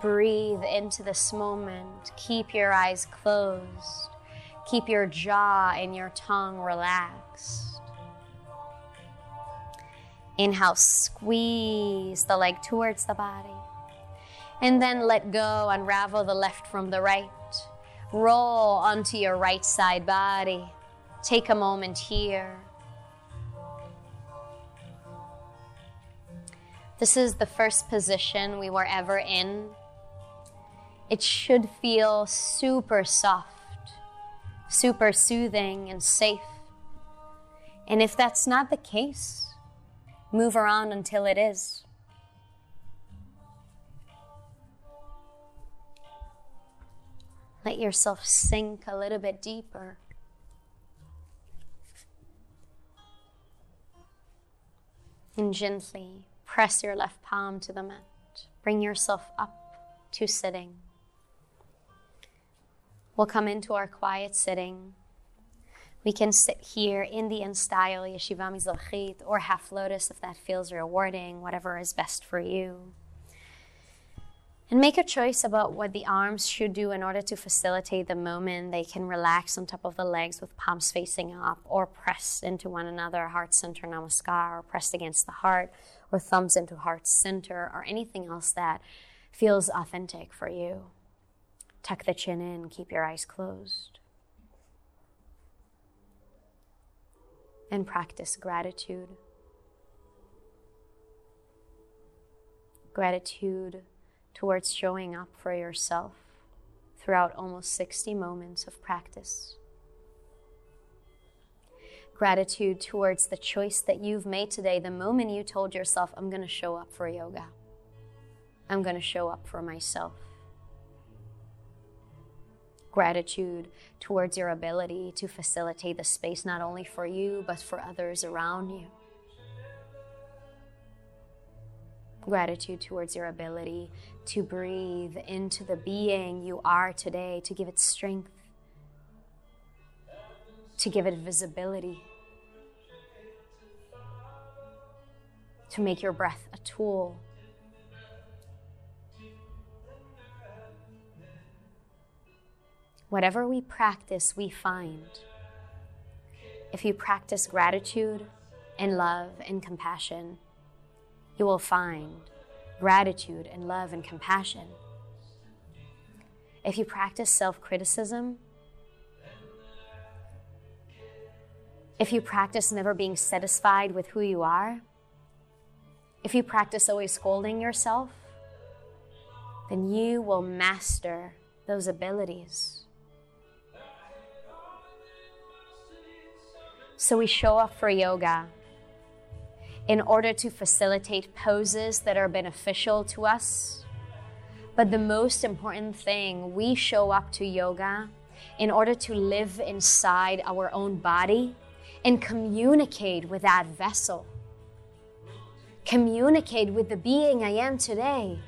Breathe into this moment. Keep your eyes closed. Keep your jaw and your tongue relaxed. Inhale, squeeze the leg towards the body. And then let go, unravel the left from the right. Roll onto your right side body. Take a moment here. This is the first position we were ever in. It should feel super soft, super soothing, and safe. And if that's not the case, move around until it is. Let yourself sink a little bit deeper. And gently press your left palm to the mat. Bring yourself up to sitting. We'll come into our quiet sitting. We can sit here in Indian style, Yeshiva Mizrachit, or half lotus if that feels rewarding, whatever is best for you. And make a choice about what the arms should do in order to facilitate the moment. They can relax on top of the legs with palms facing up, or press into one another, heart center namaskar, or pressed against the heart, or thumbs into heart center, or anything else that feels authentic for you. Tuck the chin in, keep your eyes closed. And practice gratitude. Gratitude towards showing up for yourself throughout almost 60 moments of practice. Gratitude towards the choice that you've made today, the moment you told yourself, I'm going to show up for yoga. I'm going to show up for myself. Gratitude towards your ability to facilitate the space not only for you, but for others around you. Gratitude towards your ability to breathe into the being you are today, to give it strength, to give it visibility, to make your breath a tool. Whatever we practice, we find. If you practice gratitude and love and compassion, you will find gratitude and love and compassion. If you practice self criticism, if you practice never being satisfied with who you are, if you practice always scolding yourself, then you will master those abilities. So we show up for yoga in order to facilitate poses that are beneficial to us. But the most important thing, we show up to yoga in order to live inside our own body and communicate with that vessel. Communicate with the being I am today.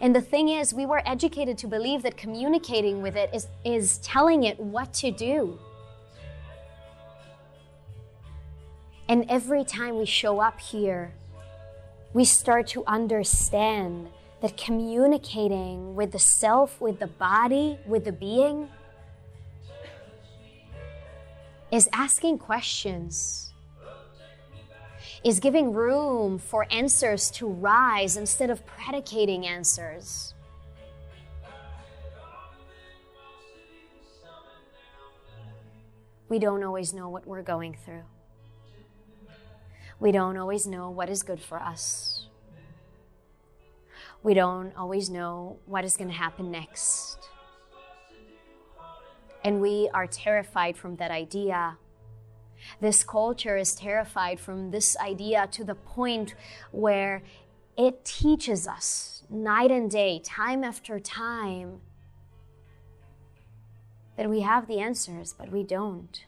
And the thing is, we were educated to believe that communicating with it is, is telling it what to do. And every time we show up here, we start to understand that communicating with the self, with the body, with the being, is asking questions, is giving room for answers to rise instead of predicating answers. We don't always know what we're going through. We don't always know what is good for us. We don't always know what is going to happen next. And we are terrified from that idea. This culture is terrified from this idea to the point where it teaches us night and day, time after time, that we have the answers, but we don't.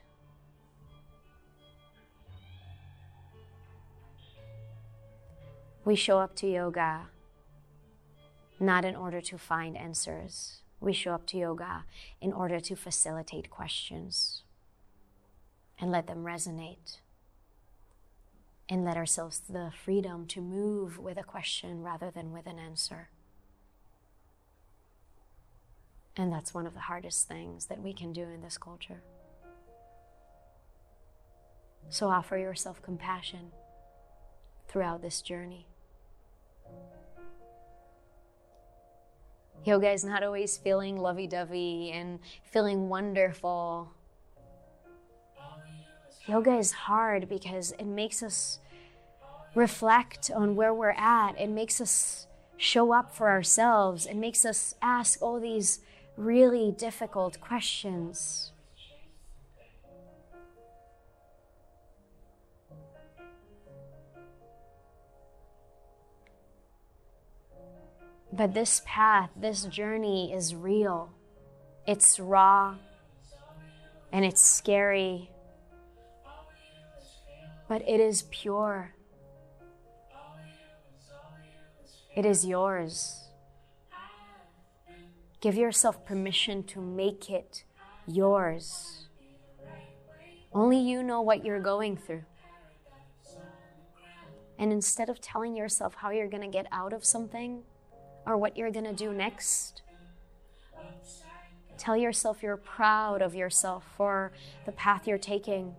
We show up to yoga not in order to find answers. We show up to yoga in order to facilitate questions and let them resonate and let ourselves the freedom to move with a question rather than with an answer. And that's one of the hardest things that we can do in this culture. So offer yourself compassion throughout this journey. Yoga is not always feeling lovey dovey and feeling wonderful. Yoga is hard because it makes us reflect on where we're at. It makes us show up for ourselves. It makes us ask all these really difficult questions. But this path, this journey is real. It's raw and it's scary, but it is pure. It is yours. Give yourself permission to make it yours. Only you know what you're going through. And instead of telling yourself how you're going to get out of something or what you're going to do next, tell yourself you're proud of yourself for the path you're taking,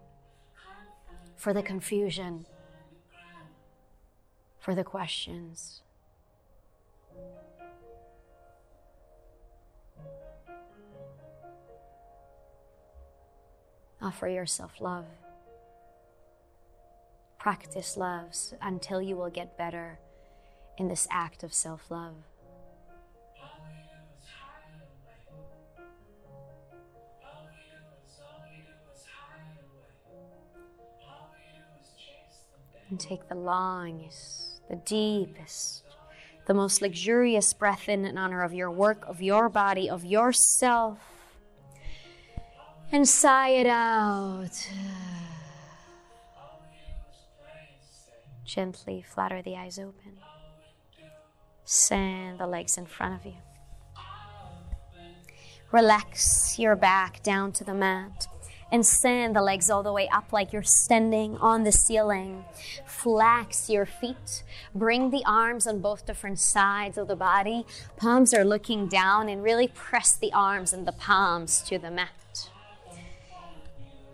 for the confusion, for the questions. Offer yourself love. Practice love until you will get better in this act of self love. And take the longest, the deepest, the most luxurious breath in in honor of your work, of your body, of yourself and sigh it out. Gently flutter the eyes open. Send the legs in front of you. Relax your back down to the mat and send the legs all the way up like you're standing on the ceiling. Flex your feet. Bring the arms on both different sides of the body. Palms are looking down and really press the arms and the palms to the mat.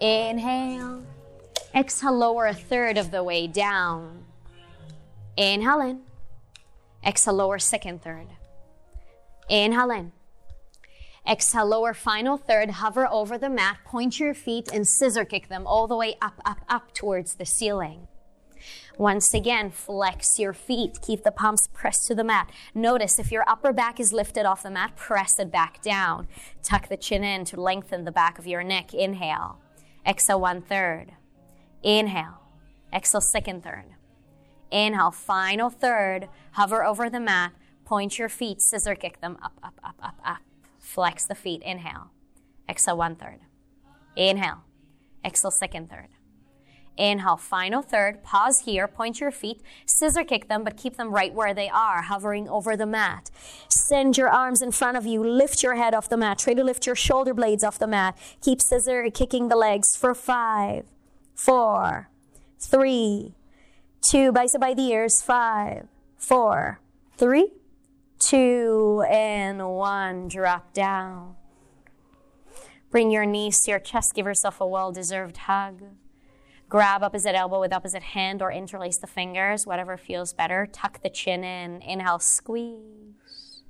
Inhale. Exhale, lower a third of the way down. Inhale in. Exhale, lower second third. Inhale in. Exhale, lower final third. Hover over the mat. Point your feet and scissor kick them all the way up, up, up towards the ceiling. Once again, flex your feet. Keep the palms pressed to the mat. Notice if your upper back is lifted off the mat, press it back down. Tuck the chin in to lengthen the back of your neck. Inhale. Exhale one third. Inhale. Exhale second third. Inhale, final third. Hover over the mat. Point your feet, scissor kick them up, up, up, up, up. Flex the feet. Inhale. Exhale one third. Inhale. Exhale second third. Inhale, final third. Pause here. Point your feet. Scissor kick them, but keep them right where they are, hovering over the mat. Send your arms in front of you. Lift your head off the mat. Try to lift your shoulder blades off the mat. Keep scissor kicking the legs for five, four, three, two. Bicep by the ears. Five, four, three, two, and one. Drop down. Bring your knees to your chest. Give yourself a well deserved hug. Grab opposite elbow with opposite hand or interlace the fingers, whatever feels better. Tuck the chin in. Inhale, squeeze.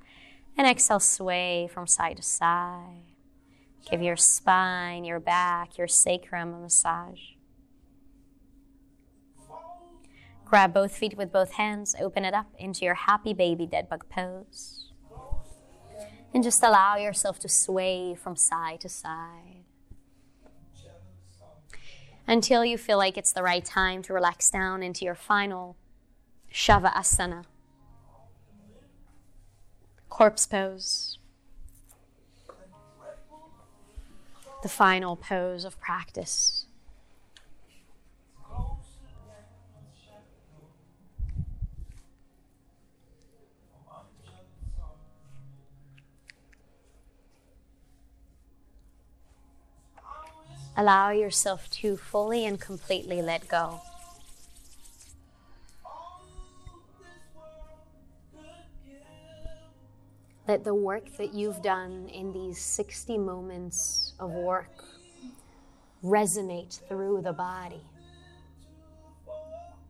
And exhale, sway from side to side. Give your spine, your back, your sacrum a massage. Grab both feet with both hands, open it up into your happy baby dead bug pose. And just allow yourself to sway from side to side until you feel like it's the right time to relax down into your final Shavasana. Corpse pose. The final pose of practice. Allow yourself to fully and completely let go. Let the work that you've done in these 60 moments of work resonate through the body.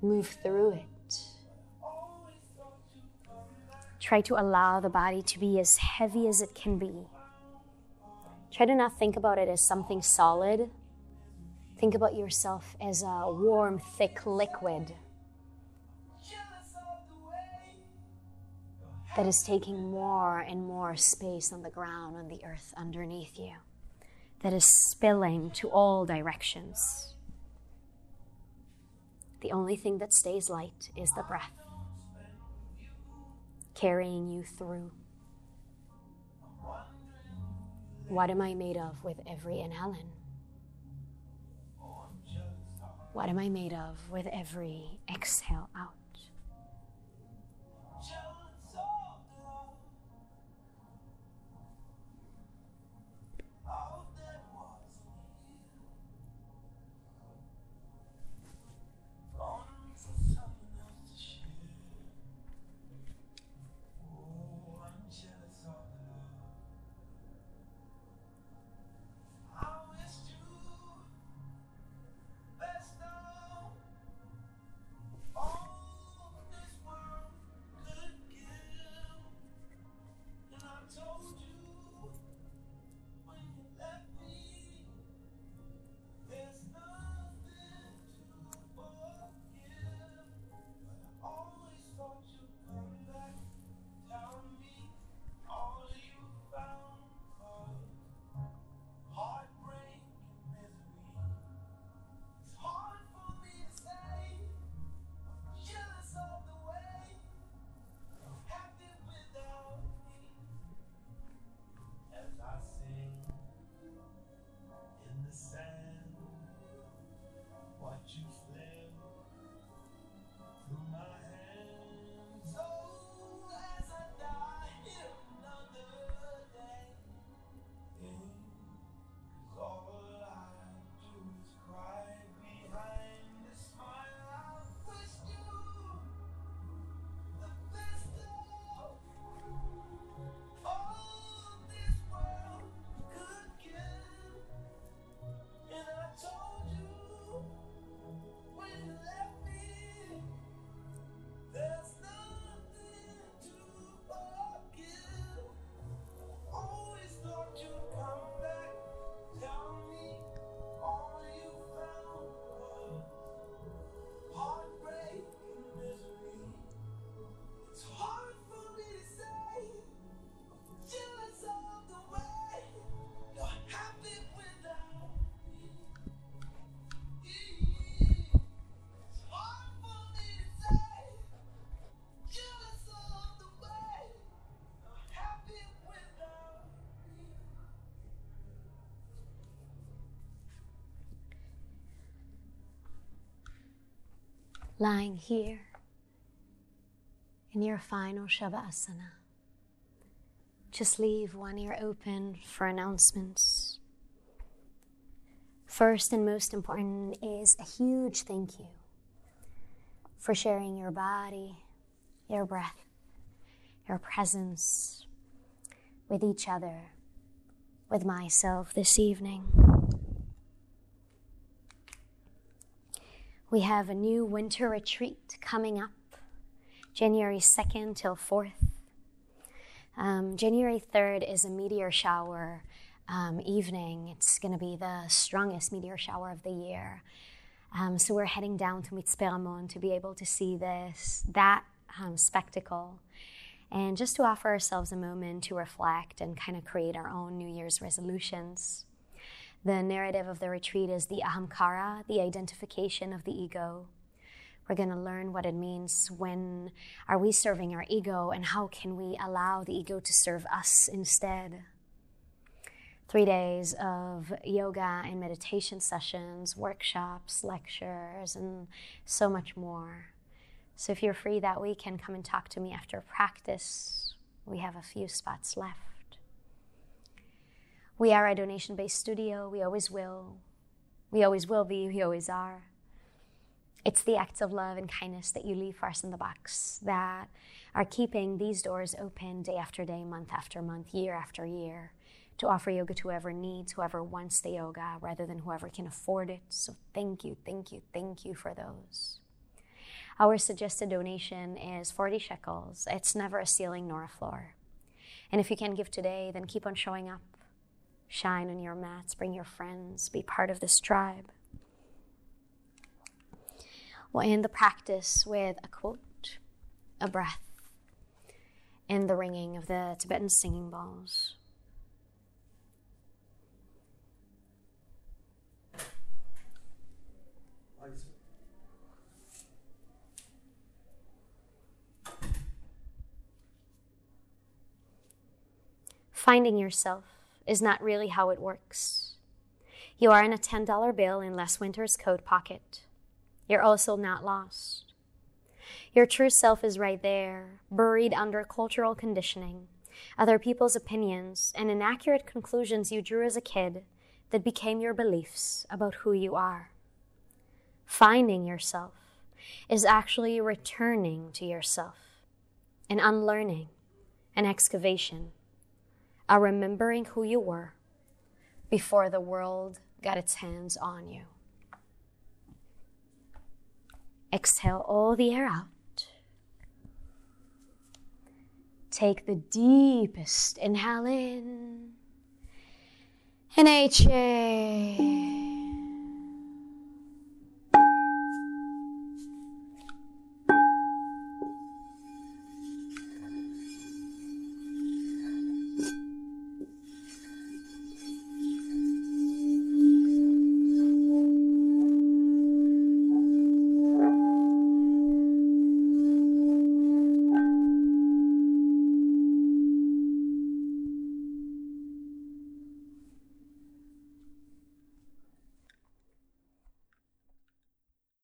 Move through it. Try to allow the body to be as heavy as it can be. Try to not think about it as something solid. Think about yourself as a warm, thick liquid that is taking more and more space on the ground, on the earth underneath you, that is spilling to all directions. The only thing that stays light is the breath, carrying you through. What am I made of with every inhale in? What am I made of with every exhale out? Lying here in your final Shavasana. Just leave one ear open for announcements. First and most important is a huge thank you for sharing your body, your breath, your presence with each other, with myself this evening. We have a new winter retreat coming up, January 2nd till 4th. Um, January 3rd is a meteor shower um, evening. It's going to be the strongest meteor shower of the year. Um, so we're heading down to Mitzpe Ramon to be able to see this, that um, spectacle, and just to offer ourselves a moment to reflect and kind of create our own New Year's resolutions. The narrative of the retreat is the ahamkara, the identification of the ego. We're going to learn what it means when are we serving our ego and how can we allow the ego to serve us instead. Three days of yoga and meditation sessions, workshops, lectures, and so much more. So if you're free that week, weekend, come and talk to me after practice. We have a few spots left. We are a donation based studio. We always will. We always will be. We always are. It's the acts of love and kindness that you leave for us in the box that are keeping these doors open day after day, month after month, year after year to offer yoga to whoever needs, whoever wants the yoga, rather than whoever can afford it. So thank you, thank you, thank you for those. Our suggested donation is 40 shekels. It's never a ceiling nor a floor. And if you can give today, then keep on showing up shine on your mats, bring your friends, be part of this tribe. We'll end the practice with a quote, a breath, in the ringing of the Tibetan singing bowls. Finding yourself is not really how it works. You are in a $10 bill in last winter's coat pocket. You're also not lost. Your true self is right there, buried under cultural conditioning, other people's opinions, and inaccurate conclusions you drew as a kid that became your beliefs about who you are. Finding yourself is actually returning to yourself, an unlearning, an excavation, a remembering who you were before the world got its hands on you. Exhale all the air out. Take the deepest inhale in and.